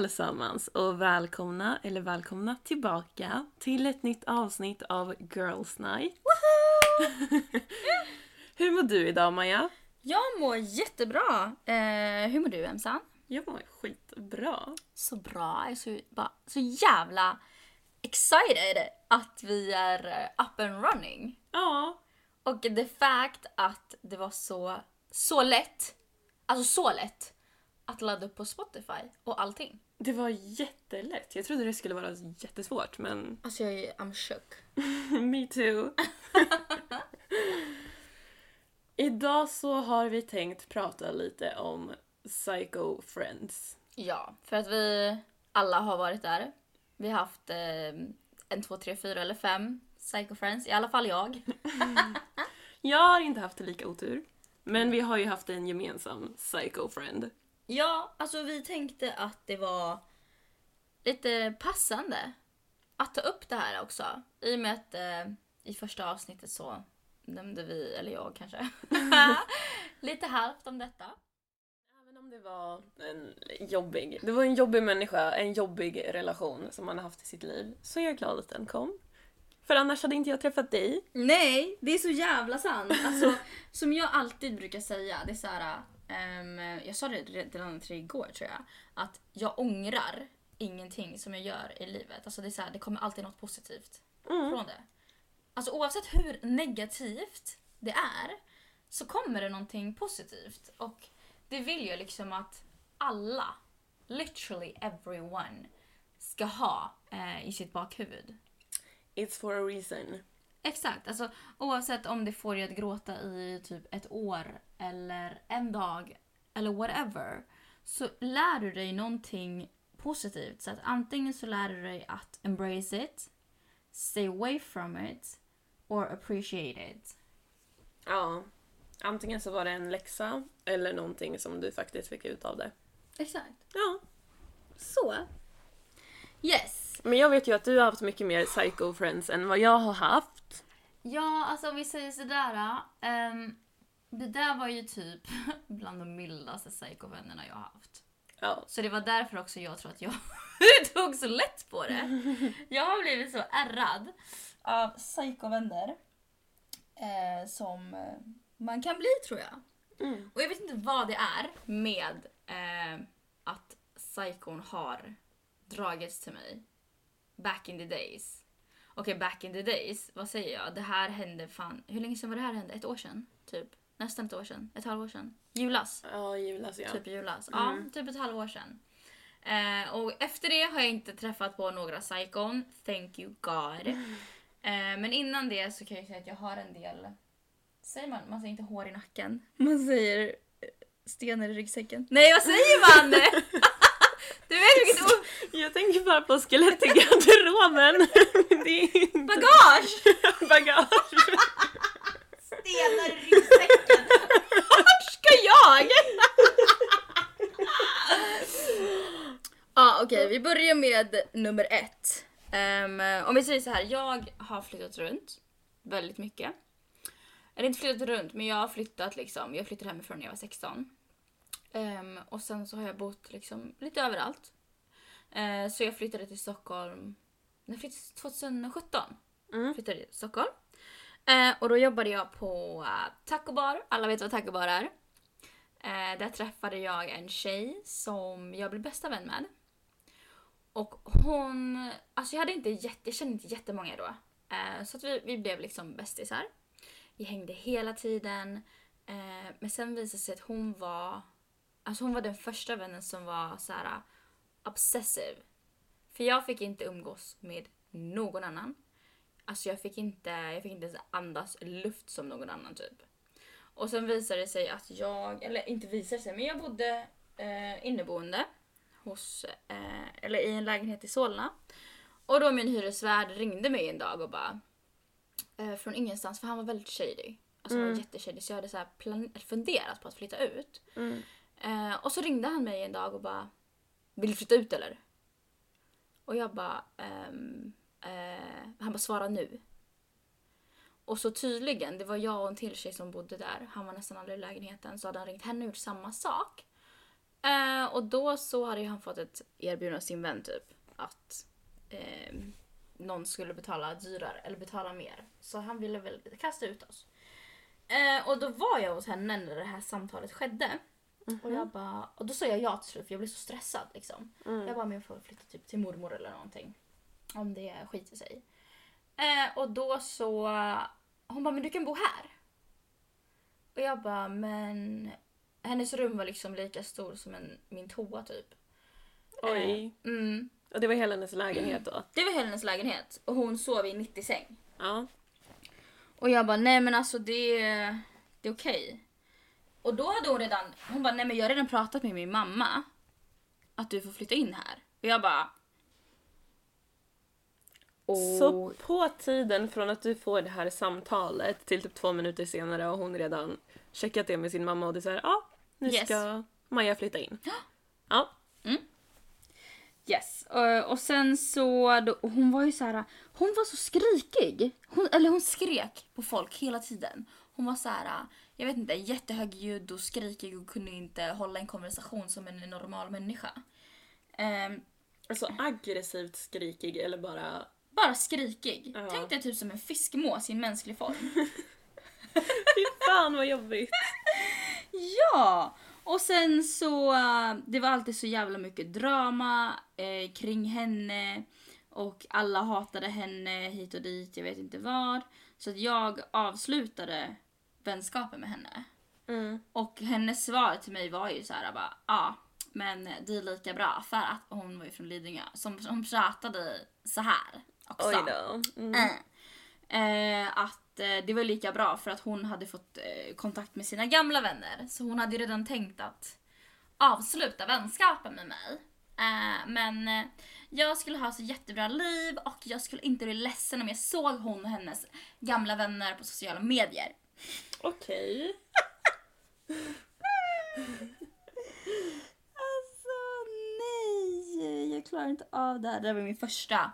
Allesammans och välkomna, eller välkomna tillbaka till ett nytt avsnitt av Girls Night. Hur mår du idag Maja? Jag mår jättebra. Eh, hur mår du Emsan? Jag mår skitbra. Så bra. Jag är så, bara, så jävla excited att vi är eh, up and running. Ja, Och the fact att det var så, så lätt, alltså så lätt, att ladda upp på Spotify och allting. Det var jättelätt. Jag trodde det skulle vara jättesvårt men Alltså jag är I'm shook. me too. idag så har vi tänkt prata lite om Psycho Friends. Ja, för att vi alla har varit där. Vi har haft eh, en, två, tre, fyra eller fem Psycho Friends, i alla fall jag. Jag har inte haft lika otur. Men vi har ju haft en gemensam Psycho Friend. Ja, alltså vi tänkte att det var lite passande att ta upp det här också. I och med att eh, i första avsnittet så nämnde vi, eller jag kanske, lite halvt om detta. Även om det var en jobbig, det var en jobbig människa, en jobbig relation som man har haft i sitt liv, så är jag glad att den kom. För annars hade inte jag träffat dig. Nej, det är så jävla sant. Alltså, som jag alltid brukar säga, det är så här, jag sa det redan till igår tror jag, att jag ångrar ingenting som jag gör i livet. Alltså det är så här, det kommer alltid något positivt Mm. från det. Alltså oavsett hur negativt det är så kommer det någonting positivt. Och det vill jag liksom att alla, literally everyone, ska ha eh, i sitt bakhuvud. It's for a reason. Exakt, alltså oavsett om det får dig att gråta i typ ett år eller en dag eller whatever så lär du dig någonting positivt. Så att antingen så lär du dig att embrace it, stay away from it or appreciate it. Ja. Antingen så var det en läxa eller någonting som du faktiskt fick ut av det. Exakt. Ja. Så. Yes. Men jag vet ju att du har haft mycket mer Psycho Friends än vad jag har haft. Ja, alltså om vi säger sådär. Um, det där var ju typ bland de mildaste psykovännerna jag har haft. Ja. Så det var därför också jag tror att jag tog så lätt på det. Jag har blivit så ärrad av psykovänner eh, som eh, man kan bli tror jag. Mm. Och jag vet inte vad det är med eh, att psykon har dragits till mig back in the days. Okej, back in the days, vad säger jag? Det här hände fan, hur länge sedan var det här hände? Ett år sedan? Typ? Nästan ett år sedan? Ett halvår sedan? Julas? Ja, julas ja. Typ julas. Mm. Ja, typ ett halvår sedan. Eh, och efter det har jag inte träffat på några psykon. Thank you God. Eh, men innan det så kan jag säga att jag har en del... Säger man? Man säger inte hår i nacken. Man säger eh, stenar i ryggsäcken. Nej, vad säger man? du vet vilket ord? Jag tänker bara på skelett i garderoben. Det är inte... Bagage! Bagage. Stenar i ryggsäcken. Vart ska jag? Ja, okej. vi börjar med nummer ett. Ehm, om vi säger så här, jag har flyttat runt väldigt mycket. Eller inte flyttat runt, men jag har flyttat liksom. Jag flyttade hemifrån när jag var 16. Ehm, och sen så har jag bott liksom lite överallt. Eh, så jag flyttade till Stockholm när jag flyttade 2017. Mm. Flyttade till Stockholm. Eh, och då jobbade jag på uh, taco bar. Alla vet vad taco bar är. Eh, där träffade jag en tjej som jag blev bästa vän med. Och hon, alltså jag hade inte jätte, jag kände inte jättemånga då. Så att vi, vi blev liksom bästisar. Vi hängde hela tiden. Men sen visade det sig att hon var, alltså hon var den första vännen som var så här uh, obsessive. För jag fick inte umgås med någon annan. Alltså jag fick inte, jag fick inte ens andas luft som någon annan typ. Och sen visade det sig att jag, eller inte visade sig, men jag bodde eh, inneboende hos, eh, eller i en lägenhet i Solna. Och då min hyresvärd ringde mig en dag och bara eh, från ingenstans, för han var väldigt shady. Alltså han var Mm. jätteshady så jag hade så här plan- funderat på att flytta ut. Mm. Eh, och så ringde han mig en dag och bara Vill du flytta ut eller? Och jag bara ehm, eh, Han bara svara nu. Och så tydligen, det var jag och en till tjej som bodde där. Han var nästan aldrig i lägenheten. Så hade han ringt henne och gjort samma sak. Eh, och då så hade ju han fått ett erbjudande av sin vän typ att eh, någon skulle betala dyrare eller betala mer. Så han ville väl kasta ut oss. Eh, och då var jag hos henne när det här samtalet skedde. Och, jag bara, och då sa jag ja till slut för jag blev så stressad. Liksom. Mm. Jag bara, men jag får flytta typ till mormor eller någonting. Om det skiter sig. Eh, och då så, hon bara, men du kan bo här. Och jag bara, men hennes rum var liksom lika stor som en, min toa typ. Oj. Eh, mm. Och det var hela hennes lägenhet då? Det var hennes lägenhet och hon sov i 90 säng. Ja. Och jag bara, nej men alltså det, det är okej. Och då hade hon redan, hon bara, nej men jag har redan pratat med min mamma. Att du får flytta in här. Och jag bara... Så på tiden från att du får det här samtalet till typ två minuter senare har hon redan checkat det med sin mamma och det är såhär, ja, nu Yes. ska Maja flytta in. Ja. Yes. Och, och sen så, då, hon var ju så här, hon var så skrikig. Hon, eller hon skrek på folk hela tiden. Hon var så här, jag vet inte, jättehögljudd och skrikig och kunde inte hålla en konversation som en normal människa. Ehm, Alltså aggressivt skrikig eller bara... bara skrikig. Ja. Tänk dig typ som en fiskmås i en mänsklig form. Fy fan vad jobbigt! Ja! Och sen så, det var alltid så jävla mycket drama eh, kring henne och alla hatade henne hit och dit, jag vet inte vad. Så att jag avslutade vänskapen med henne. Mm. Och hennes svar till mig var ju så här bara, ja, ah, men det är lika bra för att hon var ju från Lidingö som, som pratade så här också. Oj då. Mm. Eh. Eh, att eh, det var lika bra för att hon hade fått eh, kontakt med sina gamla vänner. Så hon hade ju redan tänkt att avsluta vänskapen med mig. Eh, men eh, jag skulle ha så jättebra liv och jag skulle inte bli ledsen om jag såg hon och hennes gamla vänner på sociala medier. Okej. Alltså nej, jag klarar inte av det här. Det här var min första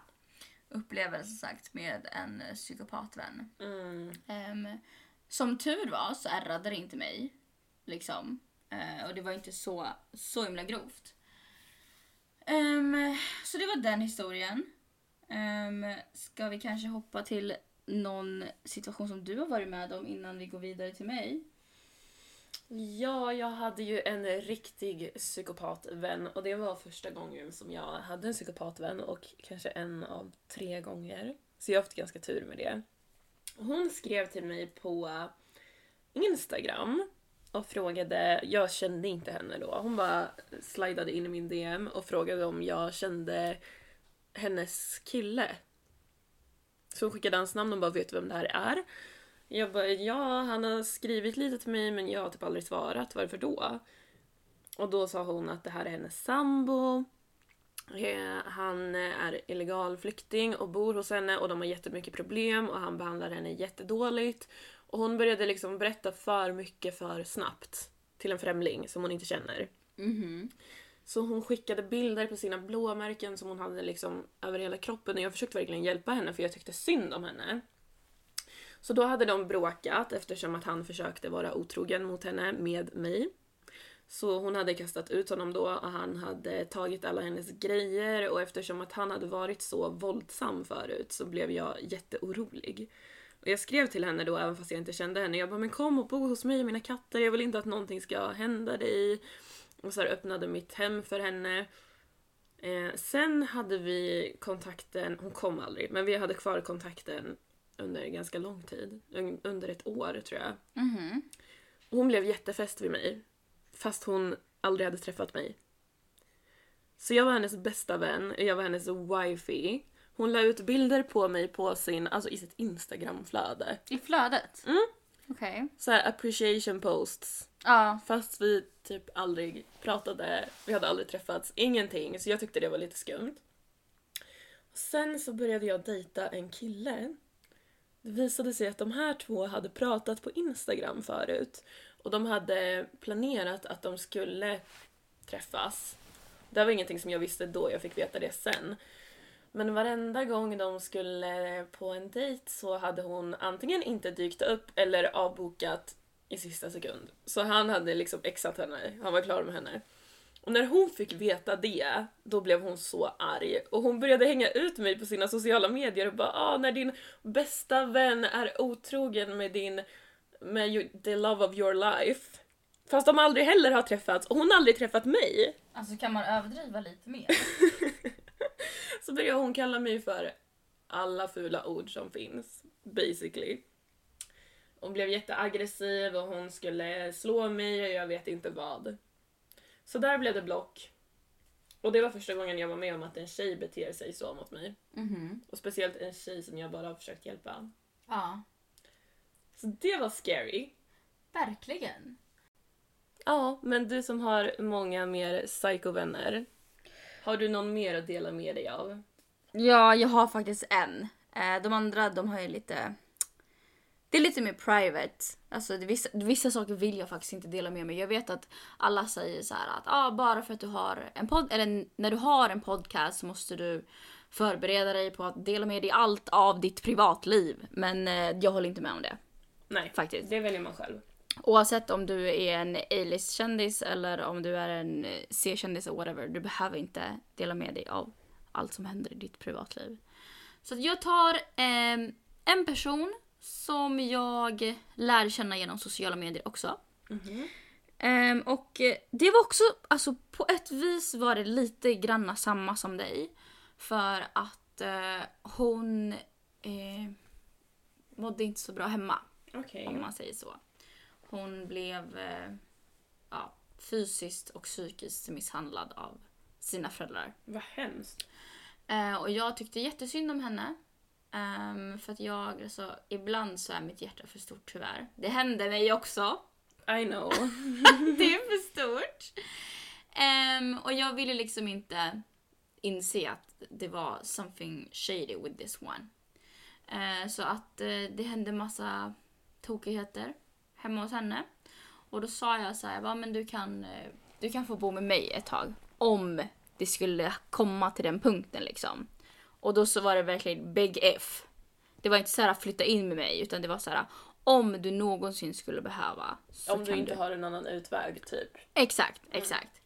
upplevelse sagt med en psykopatvän. Mm. Ehm, som tur var så ärrade det inte mig. Liksom. Eh, och det var inte så, så himla grovt. Ehm, så det var den historien. Um, ska vi kanske hoppa till någon situation som du har varit med om innan vi går vidare till mig? Ja, jag hade ju en riktig psykopatvän och det var första gången som jag hade en psykopatvän och kanske en av tre gånger. Så jag har haft ganska tur med det. Hon skrev till mig på Instagram och frågade, jag kände inte henne då, hon bara slidade in i min DM och frågade om jag kände hennes kille. Så hon skickade hans namn och bara, vet du vem det här är? Jag bara, ja, han har skrivit lite till mig men jag har typ aldrig svarat. Varför då? Och då sa hon att det här är hennes sambo. Eh, han är illegal flykting och bor hos henne och de har jättemycket problem och han behandlar henne jättedåligt. Och hon började liksom berätta för mycket för snabbt till en främling som hon inte känner. Mhm. Så hon skickade bilder på sina blåmärken som hon hade liksom över hela kroppen och jag försökte verkligen hjälpa henne för jag tyckte synd om henne. Så då hade de bråkat eftersom att han försökte vara otrogen mot henne med mig. Så hon hade kastat ut honom då och han hade tagit alla hennes grejer och eftersom att han hade varit så våldsam förut så blev jag jätteorolig. Och jag skrev till henne då även fast jag inte kände henne. Jag bara men kom och bo hos mig och mina katter. Jag vill inte att någonting ska hända dig. Och så här öppnade mitt hem för henne. Eh, sen hade vi kontakten, hon kom aldrig, men vi hade kvar kontakten under ganska lång tid. Un- Under ett år tror jag. Mhm. Hon blev jättefäst vid mig. Fast hon aldrig hade träffat mig. Så jag var hennes bästa vän, jag var hennes wifey. Hon la ut bilder på mig på sin, alltså i sitt instagramflöde. I flödet? Mm. Okej. Så här appreciation posts. Ja. Fast vi typ aldrig pratade, vi hade aldrig träffats, ingenting. Så jag tyckte det var lite skumt. Sen så började jag dejta en kille. Det visade sig att de här två hade pratat på Instagram förut. Och de hade planerat att de skulle träffas. Det var ingenting som jag visste då, jag fick veta det sen. Men varenda gång de skulle på en dejt så hade hon antingen inte dykt upp eller avbokat i sista sekund. Så han hade liksom exat henne, han var klar med henne. Och när hon fick veta det, då blev hon så arg. Och hon började hänga ut mig på sina sociala medier och bara ah, när din bästa vän är otrogen med din med you, the love of your life. Fast de aldrig heller har träffats och hon har aldrig träffat mig. Alltså kan man överdriva lite mer? Så började hon kalla mig för alla fula ord som finns, basically. Hon blev jätteaggressiv och hon skulle slå mig och jag vet inte vad. Så där blev det block. Och det var första gången jag var med om att en tjej beter sig så mot mig. Mhm. Och speciellt en tjej som jag bara har försökt hjälpa. Ja, Så det var scary. verkligen. Ja, men du som har många mer psykovänner. Har du någon mer att dela med dig av? Ja, jag har faktiskt en. Eh, De andra, de har ju lite... Det är lite mer private. Alltså det, vissa, vissa saker vill jag faktiskt inte dela med mig. Jag vet att alla säger så här att ah, bara för att du har en podd, eller när du har en podcast så måste du förbereda dig på att dela med dig allt av ditt privatliv. Men eh, jag håller inte med om det Nej, faktiskt. det väljer man själv. Oavsett om du är en A-list-kändis eller om du är en eh, C-kändis eller whatever. Du behöver inte dela med dig av allt som händer i ditt privatliv. Så jag tar ehm, en person som jag lär känna genom sociala medier också. Mhm. Ehm, och eh, det var också, alltså på ett vis var det lite granna samma som dig. För att eh, hon eh, mådde inte så bra hemma Okej. om man säger så. Hon blev eh, ja, fysiskt och psykiskt misshandlad av sina föräldrar. Vad hemskt. Och jag tyckte jättesynd om henne. Ehm, för att jag, alltså, ibland så är mitt hjärta för stort tyvärr. Det hände mig också. I know. det är för stort. Ehm, och jag ville liksom inte inse att det var something shady with this one. Eh, så att eh, det hände massa tokigheter hemma hos henne. Och då sa jag så här, "Va, men du kan, eh, du kan få bo med mig ett tag. Om det skulle komma till den punkten liksom. Och då så var det verkligen big if. Det var inte så här flytta in med mig utan det var så här om du någonsin skulle behöva Om du inte du. har en annan utväg, typ. Exakt, exakt.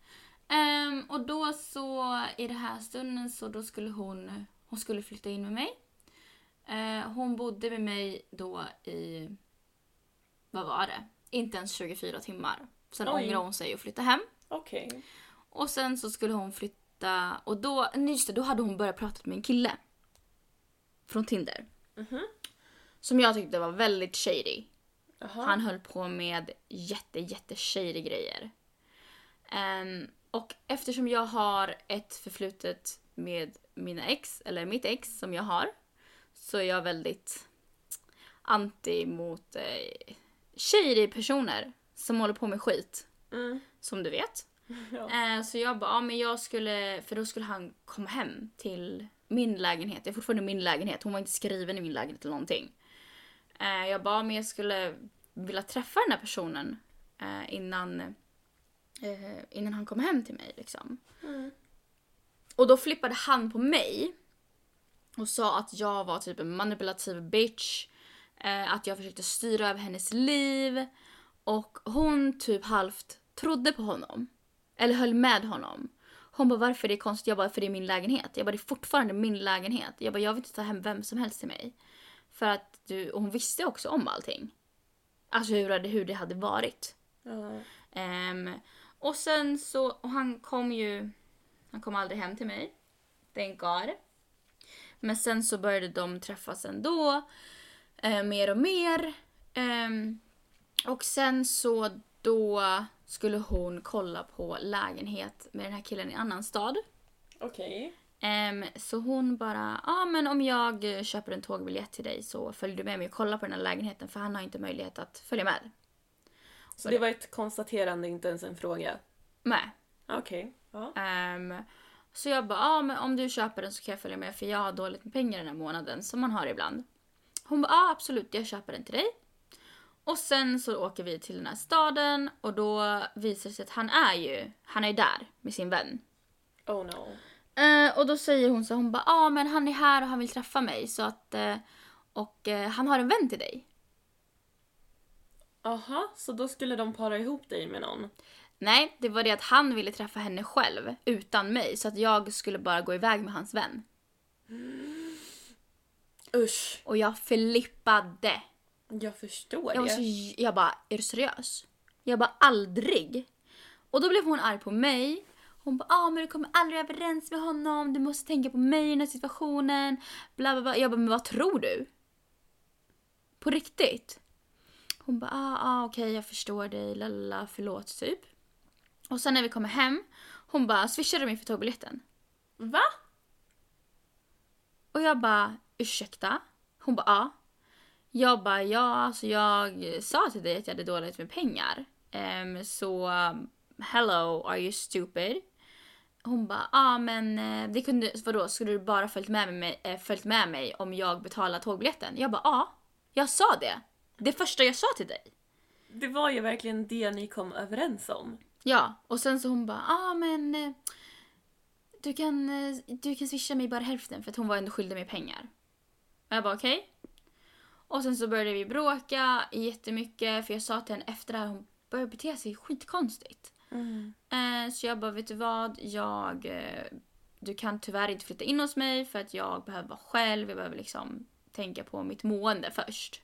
Ehm, och då så i den här stunden så då skulle hon, hon skulle flytta in med mig. Eh, hon bodde med mig då i, vad var det? Inte ens 24 timmar. Sen Oj. ångrade hon sig och flyttade hem. Okej. Och sen så skulle hon flytta och då, just det, då hade hon börjat prata med en kille. Från Tinder. Mhm. Som jag tyckte var väldigt shady. Jaha. Han höll på med jätte, jätte shady grejer. Ehm, och eftersom jag har ett förflutet med mina ex, eller mitt ex som jag har, så är jag väldigt anti mot eh, shady personer som håller på med skit, Mm. som du vet. Ja. Eh, så jag bara, ja men jag skulle, för då skulle han komma hem till min lägenhet. Det är fortfarande min lägenhet, hon var inte skriven i min lägenhet eller någonting. Eh, jag bara, men jag skulle vilja träffa den här personen eh, innan, eh, innan han kom hem till mig liksom. Mm. Och då flippade han på mig och sa att jag var typ en manipulativ bitch. Eh, att jag försökte styra över hennes liv. Och hon typ halvt trodde på honom. Eller höll med honom. Hon bara varför är det konstigt? Jag bara för det är min lägenhet. Jag bara det är fortfarande min lägenhet. Jag bara jag vill inte ta hem vem som helst till mig. För att du, och hon visste också om allting. Alltså hur, hur det hade varit. Ja. Ehm, och sen så, och han kom ju, han kom aldrig hem till mig. Thank God. Men sen så började de träffas ändå. Eh, mer och mer. Ehm, och sen så då skulle hon kolla på lägenhet med den här killen i en annan stad. Okej. Ehm, så hon bara, ja ah, men om jag köper en tågbiljett till dig så följer du med mig och kollar på den här lägenheten för han har inte möjlighet att följa med. Så det var ett konstaterande, inte ens en fråga? Med. Okej. Ja. Ehm, så jag bara, ja men om du köper den så kan jag följa med för jag har dåligt med pengar den här månaden som man har ibland. Hon bara, ja absolut jag köper den till dig. Och sen så åker vi till den här staden och då visar det sig att han är ju, han är där med sin vän. Oh no. Eh, och då säger hon så hon bara, ja men han är här och han vill träffa mig så att, eh, och eh, han har en vän till dig. Aha, så då skulle de para ihop dig med någon? Nej, det var det att han ville träffa henne själv utan mig så att jag skulle bara gå iväg med hans vän. Usch. Och jag flippade. Jag förstår Jag, det. så, jag bara, är du seriös? Jag bara, aldrig. Och då blev hon arg på mig. Hon bara, ah, men du kommer aldrig överens med honom. Du måste tänka på mig i den här situationen. Bla, bla, bla. Jag bara, men vad tror du? På riktigt? Hon bara, ah, ah okej jag förstår dig, lalla, förlåt typ. Och sen när vi kommer hem, hon bara, swishade mig för tågbiljetten? Va? Och jag bara, ursäkta? Hon bara, ja. Jag bara, ja alltså jag sa till dig att jag hade dåligt med pengar. Ehm, så, um, hello, are you stupid? Hon bara, ja men eh, det kunde, vadå, skulle du bara följt med mig, äh, följt med mig om jag betalar tågbiljetten? Jag bara, ja. Jag sa det. Det första jag sa till dig. Det var ju verkligen det ni kom överens om. Ja, och sen så hon bara, ja ah, men eh, du kan, eh, du kan swisha mig bara hälften för att hon var ändå skyldig mig pengar. Och jag bara okej. Och sen så började vi bråka jättemycket för jag sa till henne efter det här, hon började bete sig skitkonstigt. Eh, så jag bara, vet du vad? Jag, eh, du kan tyvärr inte flytta in hos mig för att jag behöver vara själv. Jag behöver liksom tänka på mitt mående först.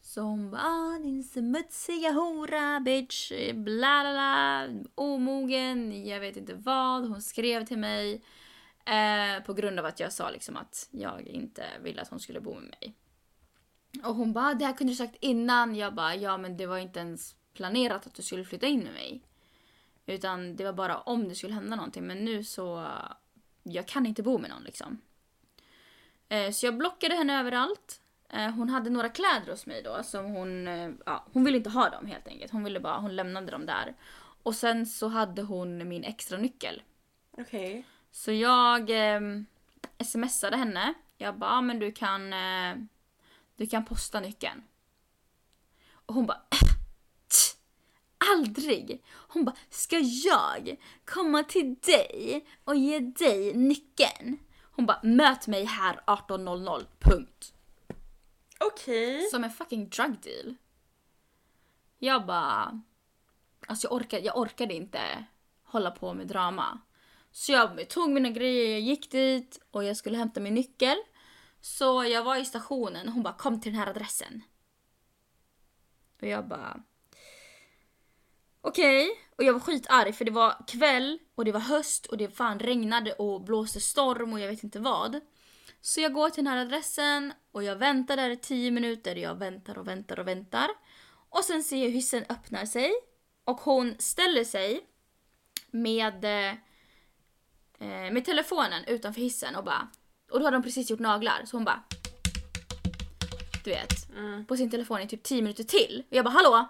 Så hon bara, ah, din smutsiga hora bitch, bla bla bla, omogen, jag vet inte vad. Hon skrev till mig eh, på grund av att jag sa liksom att jag inte ville att hon skulle bo med mig. Och hon bara, det här kunde du sagt innan. Jag bara, ja men det var inte ens planerat att du skulle flytta in med mig. Utan det var bara om det skulle hända någonting. Men nu så, jag kan inte bo med någon liksom. Eh, så jag blockade henne överallt. Eh, hon hade några kläder hos mig då som hon, eh, ja, hon ville inte ha dem helt enkelt. Hon ville bara, hon lämnade dem där. Och sen så hade hon min extra nyckel. Okej. Så jag eh, smsade henne. Jag bara, men du kan, eh, du kan posta nyckeln. Och hon bara, "Tch, aldrig! Hon bara, ska jag komma till dig och ge dig nyckeln? Hon bara, möt mig här 18.00, punkt. Okej. Som en fucking drug deal. Jag bara... Alltså jag orkade, jag orkade inte hålla på med drama. Så jag tog mina grejer, jag gick dit och jag skulle hämta min nyckel. Så jag var i stationen och hon bara kom till den här adressen. Och jag bara... Okej. Och jag var skitarg för det var kväll och det var höst och det fan regnade och blåste storm och jag vet inte vad. Så jag går till den här adressen och jag väntar där i 10 minuter. Jag väntar och väntar och väntar. Och sen ser jag hissen öppnar sig. Och hon ställer sig med, eh, eh med telefonen utanför hissen och bara... Och då hade de precis gjort naglar så hon bara... Du vet, Mm. på sin telefon i typ 10 minuter till. Och jag bara hallå?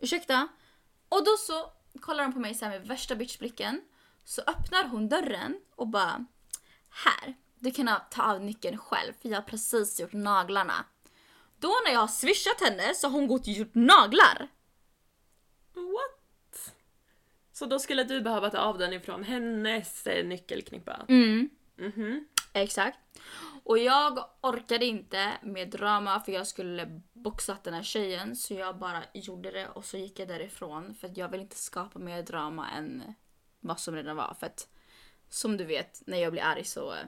Ursäkta? Och då så kollar hon på mig så med värsta bitchblicken. Så öppnar hon dörren och bara här, du kan ta av nyckeln själv för jag har precis gjort naglarna. Då när jag har swishat henne så har hon gått och gjort naglar. What? Så då skulle du behöva ta av den ifrån hennes eh, nyckelknippa? Mm. Mhm. Exakt. Och jag orkade inte med drama för jag skulle boxat den här tjejen så jag bara gjorde det och så gick jag därifrån för att jag vill inte skapa mer drama än vad som redan var. För att som du vet, när jag blir arg så eh,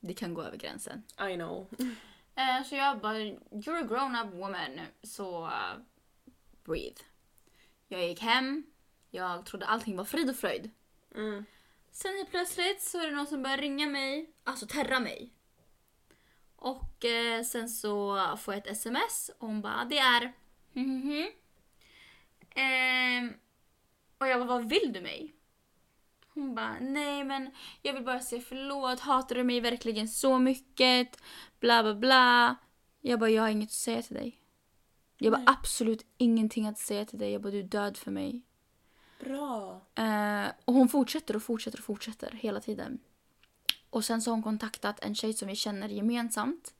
det kan gå över gränsen. I know. Eh, så jag bara, you're a grown up woman, så eh, breathe. Jag gick hem, jag trodde allting var frid och fröjd. Mm. Sen helt plötsligt så är det någon som börjar ringa mig, alltså terra mig. Och eh, sen så får jag ett sms och hon bara, det är mhm. Ehm, och jag bara, vad vill du mig? Hon bara, nej men jag vill bara säga förlåt, hatar du mig verkligen så mycket? Bla bla bla. Jag bara, jag har inget att säga till dig. Jag bara, absolut ingenting att säga till dig. Jag bara, du är död för mig. Bra. Eh, och hon fortsätter och fortsätter och fortsätter hela tiden. Och sen så har hon kontaktat en tjej som vi känner gemensamt.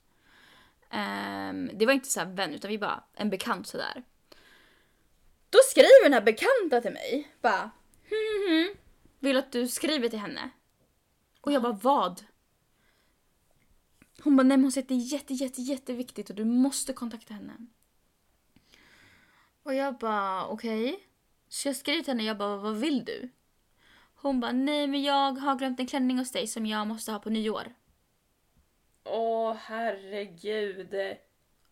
Eh, det var inte så här vän utan vi bara en bekant sådär. Då skriver den här bekanta till mig bara hm, hm, vill att du skriver till henne. Och jag bara vad? Hon bara nej men hon säger att det är jätte jätte jätteviktigt och du måste kontakta henne. Och jag bara okej. Så jag skrev till henne, jag bara vad vill du? Hon bara nej men jag har glömt en klänning hos dig som jag måste ha på nyår. Åh herregud.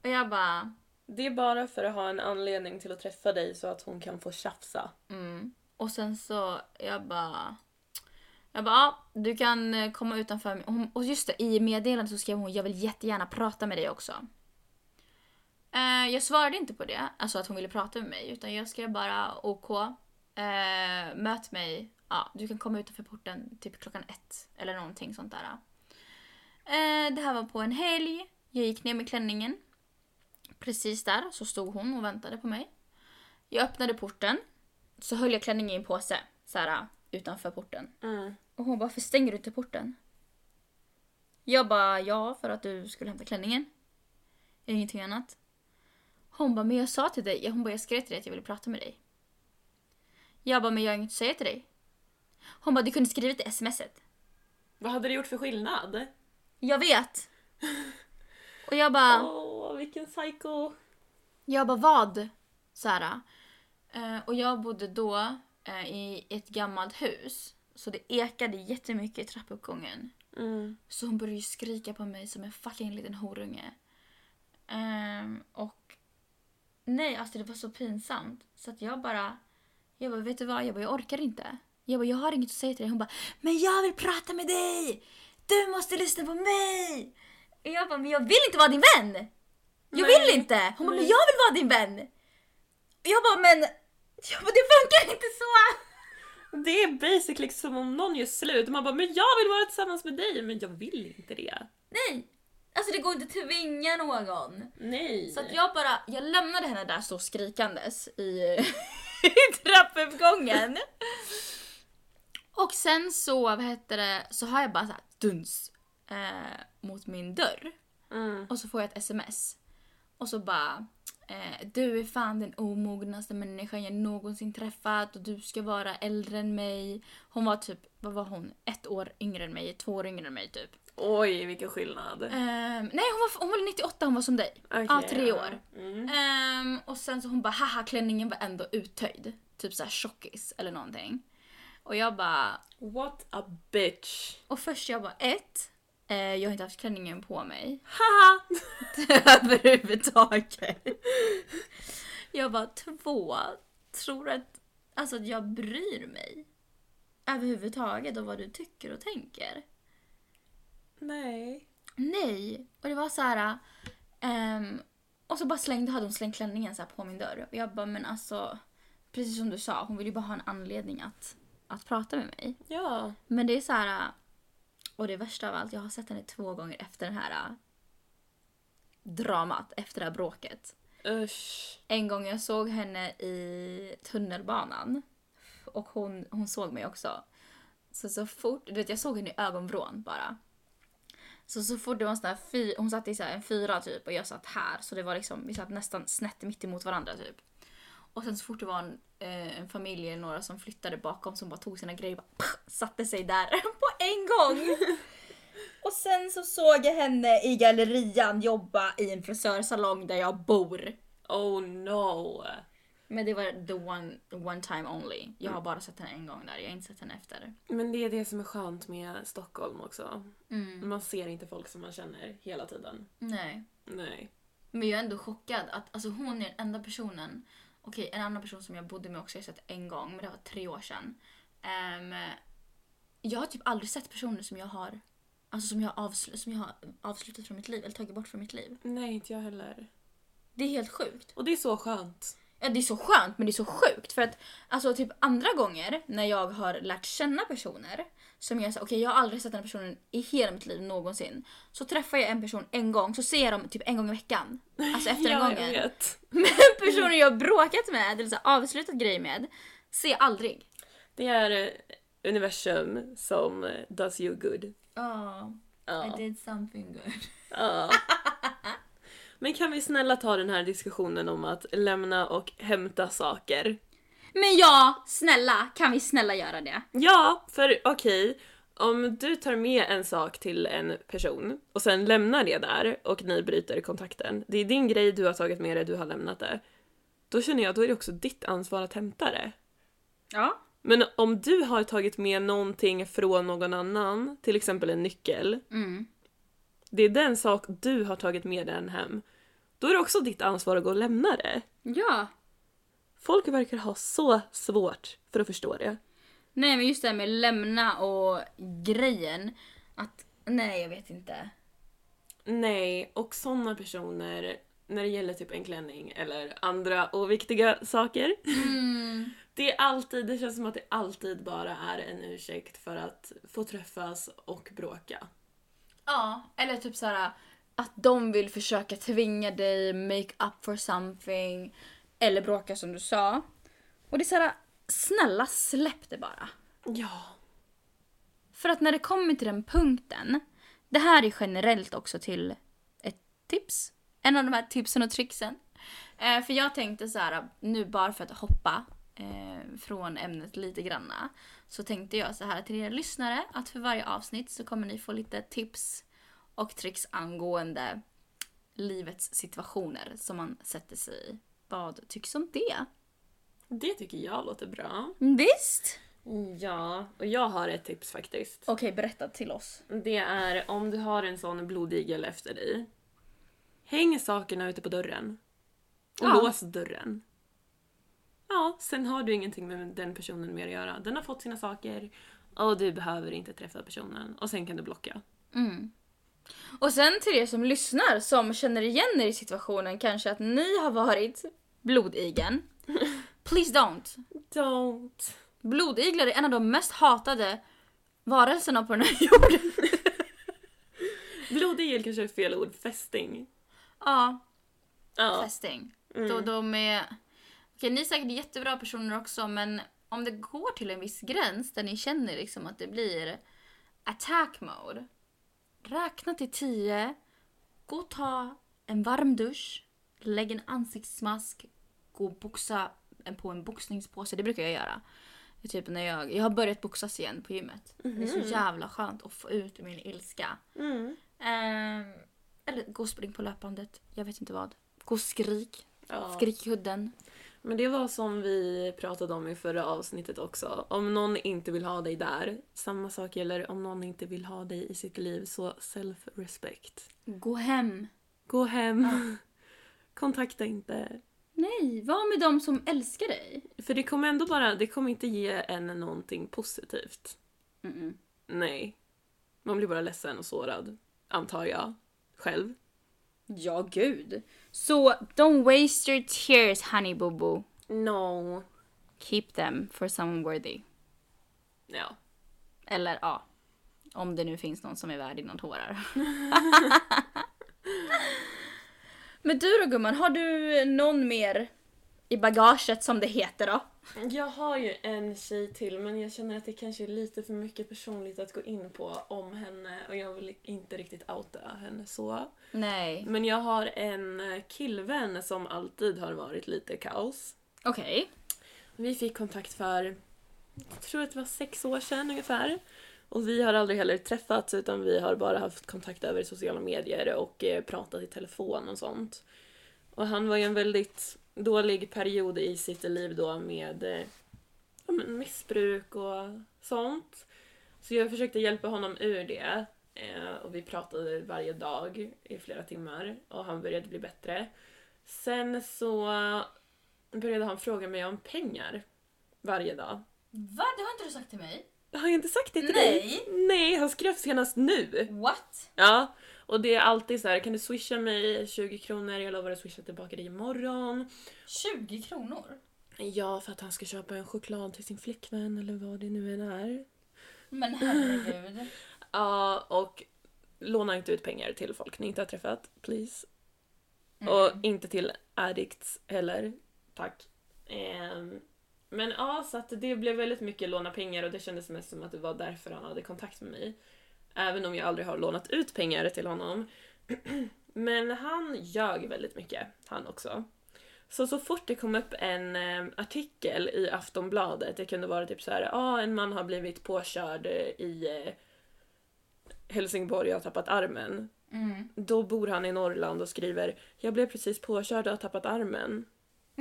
Och jag bara Det är bara för att ha en anledning till att träffa dig så att hon kan få tjafsa. mm. Och sen så jag bara jag bara, ja, du kan eh, komma utanför. mig." Hon, och just det, i meddelandet så skrev hon jag vill jättegärna prata med dig också. Eh, jag svarade inte på det, alltså att hon ville prata med mig, utan jag skrev bara OK. Eh, möt mig, ja, du kan komma utanför porten typ klockan ett eller någonting sånt där. Eh, det här var på en helg, jag gick ner med klänningen. Precis där så stod hon och väntade på mig. Jag öppnade porten, så höll jag klänningen i en påse, så här utanför porten. Mm. Och hon bara, varför stänger du inte porten? Jag bara, ja för att du skulle hämta klänningen. Ingenting annat. Hon bara, men jag sa till dig, hon bara, jag skrev till dig att jag ville prata med dig. Jag bara, men jag har inget att säga till dig. Hon bara, du kunde skrivit det smset. Vad hade det gjort för skillnad? Jag vet. Och jag bara, Åh, vilken psycho. jag bara vad? Här. Eh, och jag bodde då eh, i ett gammalt hus. Så det ekade jättemycket i trappuppgången. Mm. Så hon började skrika på mig som en fucking liten horunge. Ehm, och nej, alltså det var så pinsamt. Så att jag bara, jag bara, vet du vad? Jag bara, jag orkar inte. Jag bara, jag har inget att säga till dig. Hon bara, men jag vill prata med dig! Du måste lyssna på mig! Och jag bara, men jag vill inte vara din vän! Jag Nej. vill inte! Hon bara, men jag vill vara din vän! Och jag bara, men jag bara, det funkar inte så! Det är basically som om någon gör slut man bara “men jag vill vara tillsammans med dig” men jag vill inte det. Nej! Alltså det går inte att tvinga någon. Nej. Så att jag bara, jag lämnade henne där så skrikandes i, i trappuppgången. Och sen så, vad heter det, så har jag bara så här duns eh, mot min dörr. Mm. Och så får jag ett sms. Och så bara, eh, du är fan den omognaste människan jag någonsin träffat och du ska vara äldre än mig. Hon var typ, vad var hon? Ett år yngre än mig, två år yngre än mig typ. Oj, vilken skillnad. Ehm, nej hon var, hon var 98, hon var som dig. Okej, Ja, tre år. Mm. Ehm, och sen så hon bara haha klänningen var ändå uttöjd. Typ såhär tjockis eller någonting. Och jag bara, What a bitch. och först jag bara ett, jag har inte haft klänningen på mig. Haha! Överhuvudtaget. Jag bara två, tror att, alltså att jag bryr mig? Överhuvudtaget om vad du tycker och tänker. Nej. Nej. Och det var så här. ehm, och så bara slängde, hade hon slängt klänningen så på min dörr. Och jag bara, men alltså. Precis som du sa, hon vill ju bara ha en anledning att, att prata med mig. Ja. Men det är så här. Och det värsta av allt, jag har sett henne två gånger efter den här äh, dramat, efter det här bråket. Usch. En gång jag såg henne i tunnelbanan. Och hon, hon såg mig också. Så så fort, du vet jag såg henne i ögonvrån bara. Så så fort det var en sån här fy, hon satt i så en fyra typ och jag satt här. Så det var liksom, vi satt nästan snett mitt emot varandra typ. Och sen så fort det var en, eh, en familj eller några som flyttade bakom som bara tog sina grejer och bara pff, satte sig där på en gång. och sen så såg jag henne i gallerian jobba i en frisörsalong där jag bor. Oh no. Men det var the one, one time only. Jag har bara sett henne en gång där, jag har inte sett henne efter. Men det är det som är skönt med Stockholm också. Mm. Man ser inte folk som man känner hela tiden. Nej. Nej. Men jag är ändå chockad att alltså, hon är den enda personen, okej en annan person som jag bodde med också, jag har sett en gång, men det var tre år sedan. Ehm, jag har typ aldrig sett personer som jag har Alltså som jag, avsl- som jag har avslutat från mitt liv, eller tagit bort från mitt liv. Nej, inte jag heller. Det är helt sjukt. Och det är så skönt. Ja, det är så skönt men det är så sjukt för att alltså typ andra gånger när jag har lärt känna personer som jag säger okej jag har aldrig sett den här personen i hela mitt liv någonsin. Så träffar jag en person en gång så ser jag dem typ en gång i veckan. Alltså efter den jag gången. vet. Men personer jag har bråkat med eller så avslutat grejer med ser jag aldrig. Det är universum som eh, does you good. Oh, Ja. did something good. Ja. Men kan vi snälla ta den här diskussionen om att lämna och hämta saker? Men ja, snälla kan vi snälla göra det? Ja, för okej. Om du tar med en sak till en person och sen lämnar det där och ni bryter kontakten. Det är din grej, du har tagit med det, du har lämnat det. Då känner jag att då är det också ditt ansvar att hämta det. Ja. Men om du har tagit med någonting från någon annan, till exempel en nyckel, Mm. det är den sak du har tagit med den hem, då är det också ditt ansvar att gå och lämna det. Ja. Folk verkar ha så svårt för att förstå det. Nej men just det här med lämna och grejen. Att, nej jag vet inte. Nej, och såna personer, när det gäller typ en klänning eller andra oviktiga saker, Mm. Det är alltid, det känns som att det alltid bara är en ursäkt för att få träffas och bråka. Ja, eller typ så här att de vill försöka tvinga dig make up for something. Eller bråka som du sa. Och det är så här, snälla släpp det bara. Ja. För att när det kommer till den punkten, det här är generellt också till ett tips. En av de här tipsen och tricksen. Eh, för jag tänkte så här, nu bara för att hoppa eh, från ämnet lite granna. Så tänkte jag så här till er lyssnare att för varje avsnitt så kommer ni få lite tips och tricks angående livets situationer som man sätter sig i. Vad tycks om det? Det tycker jag låter bra. Visst! Ja, och jag har ett tips faktiskt. Okej, berätta till oss. Det är om du har en sån blodigel efter dig. Häng sakerna ute på dörren. Och Ja. lås dörren. Ja, sen har du ingenting med den personen mer att göra. Den har fått sina saker och du behöver inte träffa personen. Och sen kan du blocka. Mm. Och sen till er som lyssnar som känner igen er i situationen kanske att ni har varit blodigen. Please don't. Don't. Blodiglar är en av de mest hatade varelserna på den här jorden. Blodigel kanske är fel ord. Fästing. ja, Ja. fästing. Mm. Då de är... Okej, ni är säkert jättebra personer också men om det går till en viss gräns där ni känner liksom att det blir attack mode. Räkna till tio. Gå och ta en varm dusch. Lägg en ansiktsmask. Gå och boxa på en boxningspåse. Det brukar jag göra. Typ när jag, jag har börjat boxas igen på gymmet. Det är så jävla skönt att få ut min ilska. Mm. Ehm, eller gå och spring på löpbandet. Jag vet inte vad. Gå och skrik. Ja. Skrik i kudden. Men det var som vi pratade om i förra avsnittet också. Om någon inte vill ha dig där, samma sak gäller om någon inte vill ha dig i sitt liv, så self-respect. Gå hem. Gå hem. Kontakta inte. Nej, var med dem som älskar dig. För det kommer ändå bara, det kommer inte ge en någonting positivt. Mm-mm. Nej. Man blir bara ledsen och sårad. Antar jag. Själv. Ja, gud. Så don't waste your tears honey boo boo. No. Keep them for someone worthy. Ja. Eller ja, om det nu finns någon som är värd dina tårar. Men du då gumman, har du någon mer i bagaget som det heter då? Jag har ju en tjej till men jag känner att det kanske är lite för mycket personligt att gå in på om henne och jag vill inte riktigt outa henne så. Nej. Men jag har en killvän som alltid har varit lite kaos. Okej. Vi fick kontakt för, jag tror att det var sex år sedan ungefär. Och vi har aldrig heller träffats utan vi har bara haft kontakt över sociala medier och eh, pratat i telefon och sånt. Och han var ju en väldigt dålig period i sitt liv då med eh, ja, missbruk och sånt. Så jag försökte hjälpa honom ur det. Eh, och vi pratade varje dag i flera timmar och han började bli bättre. Sen så började han fråga mig om pengar varje dag. Va? Det har inte du sagt till mig. Har jag inte sagt det till Nej. dig? Nej, han skrev senast nu. What? Ja, och det är alltid så här, kan du swisha mig 20 kronor? Jag lovar att swisha tillbaka dig imorgon. 20 kronor? Ja, för att han ska köpa en choklad till sin flickvän eller vad det nu än är. Men herregud. Ja, och låna inte ut pengar till folk ni inte har träffat, please. Och inte till addicts heller, tack. Ehm, men ja, så att det blev väldigt mycket låna pengar och det kändes mest som att det var därför han hade kontakt med mig. Även om jag aldrig har lånat ut pengar till honom. Men han ljög väldigt mycket, han också. Så så fort det kom upp en eh, artikel i Aftonbladet, det kunde vara typ så här, ja ah, en man har blivit påkörd i eh, Helsingborg och har tappat armen. Mm. Då bor han i Norrland och skriver “Jag blev precis påkörd och har tappat armen”.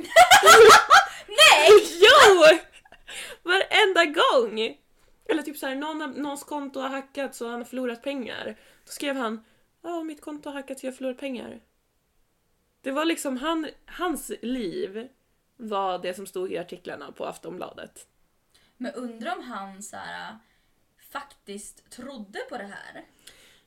Nej! Jo! Varenda gång! Eller typ såhär, någon, någons konto har hackats och han har förlorat pengar. Då skrev han Ja, mitt konto har hackats och jag har förlorat pengar. Det var liksom han, hans liv var det som stod i artiklarna på Aftonbladet. Men undrar om han så här, faktiskt trodde på det här?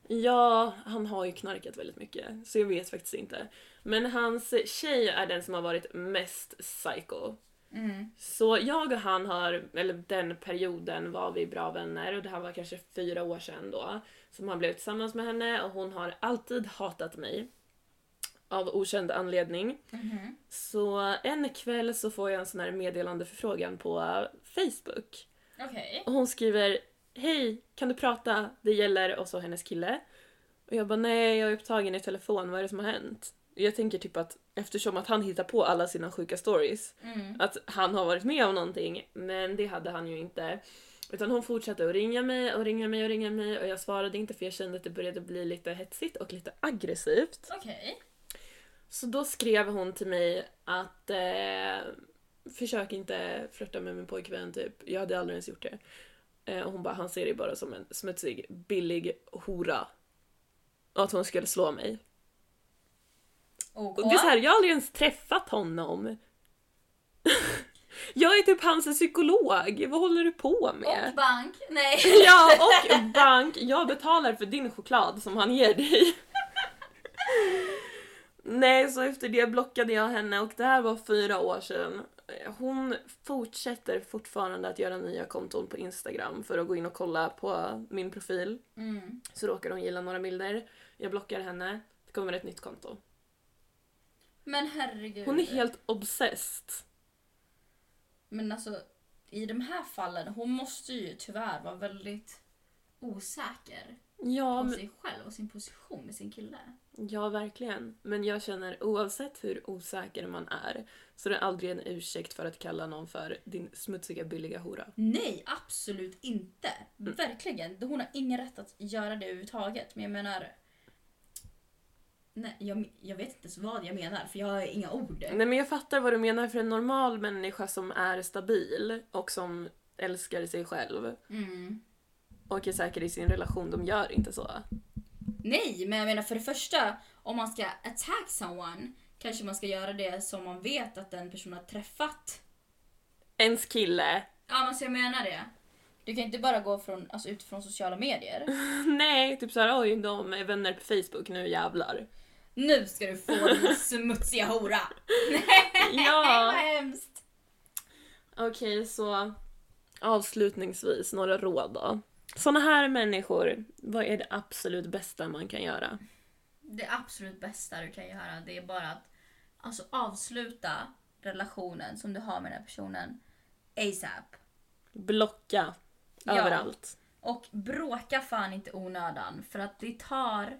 Ja, han har ju knarkat väldigt mycket, så jag vet faktiskt inte. Men hans tjej är den som har varit mest psycho. Mm. Så jag och han har, eller den perioden var vi bra vänner och det här var kanske fyra år sedan då. Som han blev tillsammans med henne och hon har alltid hatat mig. Av okänd anledning. Mhm. Så en kväll så får jag en sån här meddelandeförfrågan på Facebook. Okej. Och hon skriver Hej, kan du prata? Det gäller och så hennes kille. Och jag bara nej, jag är upptagen i telefon, vad är det som har hänt? Jag tänker typ att eftersom att han hittar på alla sina sjuka stories, Mm. att han har varit med om någonting, men det hade han ju inte. Utan hon fortsatte att ringa mig och ringa mig och ringa mig och jag svarade inte för jag kände att det började bli lite hetsigt och lite aggressivt. Okej. Så då skrev hon till mig att eh, försök inte flirta med min pojkvän typ. Jag hade aldrig ens gjort det. Eh, och hon bara, han ser dig bara som en smutsig, billig hora. Och att hon skulle slå mig. OK. Och det är så här, jag har aldrig ens träffat honom. jag är typ hans psykolog, vad håller du på med? Och bank. Nej. Ja, och bank. Jag betalar för din choklad som han ger dig. Nej, så efter det blockade jag henne och det här var fyra år sedan. Hon fortsätter fortfarande att göra nya konton på Instagram för att gå in och kolla på min profil. Mm. Så råkar hon gilla några bilder. Jag blockar henne. Det kommer ett nytt konto. Men herregud. Hon är helt obsessed. Men alltså, i de här fallen, hon måste ju tyvärr vara väldigt osäker Ja, på men, sig själv och sin position med sin kille. ja, verkligen. Men jag känner oavsett hur osäker man är så är det aldrig en ursäkt för att kalla någon för din smutsiga billiga hora. Nej, absolut inte. Mm. Verkligen. Hon har ingen rätt att göra det överhuvudtaget. Men jag menar... Nej, jag, jag vet inte ens vad jag menar för jag har inga ord. Nej men jag fattar vad du menar för en normal människa som är stabil och som älskar sig själv Mm. och är säker i sin relation, de gör inte så. Nej, men jag menar för det första, om man ska attack someone kanske man ska göra det som man vet att den personen har träffat. Ens kille. Ja, men så jag menar det. Du kan inte bara gå från, alltså, utifrån sociala medier. Nej, typ såhär oj de är vänner på Facebook, nu jävlar. Nu ska du få din smutsiga hora. Nej, Ja. vad hemskt. Okej, så avslutningsvis några råd då. Såna här människor, vad är det absolut bästa man kan göra? Det absolut bästa du kan göra det är bara att alltså, avsluta relationen som du har med den här personen ASAP. Blocka Ja. överallt. Och bråka fan inte onödan för att det tar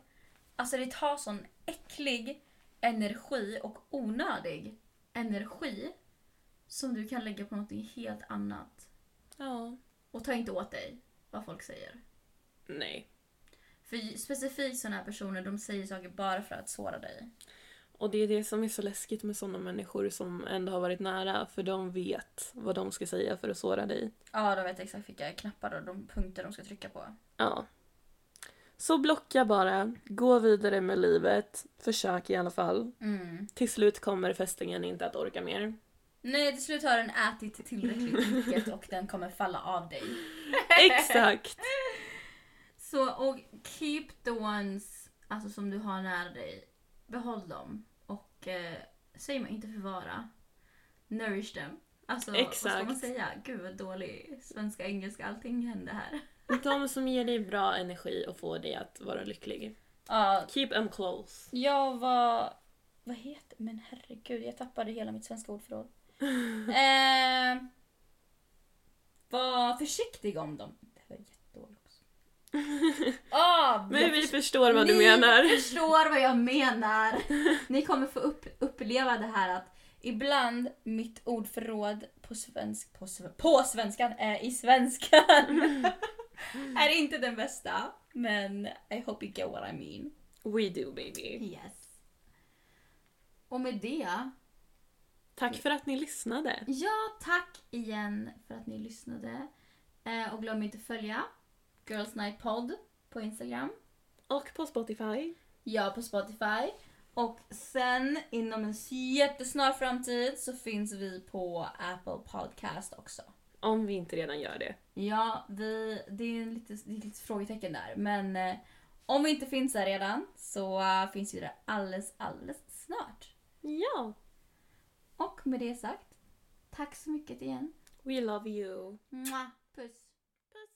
alltså det tar sån äcklig energi och onödig energi som du kan lägga på något helt annat. Ja. Och ta inte åt dig vad folk säger. Nej. För specifikt såna här personer de säger saker bara för att såra dig. Och det är det som är så läskigt med såna människor som ändå har varit nära, för de vet vad de ska säga för att såra dig. Ja, de vet exakt vilka knappar och de punkter de ska trycka på. Ja. Så blocka bara, gå vidare med livet, försök i alla fall. Mm. Till slut kommer fästingen inte att orka mer. Nej, till slut har den ätit tillräckligt mycket och den kommer falla av dig. Exakt! Så, och keep the ones alltså, som du har nära dig. Behåll dem. Och eh, säg mig inte förvara. Nourish them. Alltså, vad ska man Exakt. säga? Gud vad dålig svenska, engelska, allting hände här. De som ger dig bra energi och får dig att vara lycklig. Ja, Keep them close. jag var... Vad heter Men herregud, jag tappade hela mitt svenska ordförråd. eh, var försiktig om dem. Det var jättedåligt också. Ah, Men jag vi förs- förstår vad du Ni menar. förstår vad jag menar. Ni kommer få upp, uppleva det här att ibland mitt ordförråd på, svensk, på, sve- på svenskan, eh, i svenskan är inte den bästa. Men I hope you get what I mean. We do baby. Yes. Och med det Tack för att ni lyssnade. Ja, tack igen för att ni lyssnade. Eh, och glöm inte att följa Girls Night Pod på Instagram. Och på Spotify. Ja, på Spotify. Och sen inom en jättesnar framtid så finns vi på Apple Podcast också. Om vi inte redan gör det. Ja, vi, det är lite, det är lite frågetecken där. Men eh, om vi inte finns där redan så eh, finns vi där alldeles, alldeles snart. Ja. Och med det sagt, tack så mycket igen. We love you. Mwah. Puss. Puss.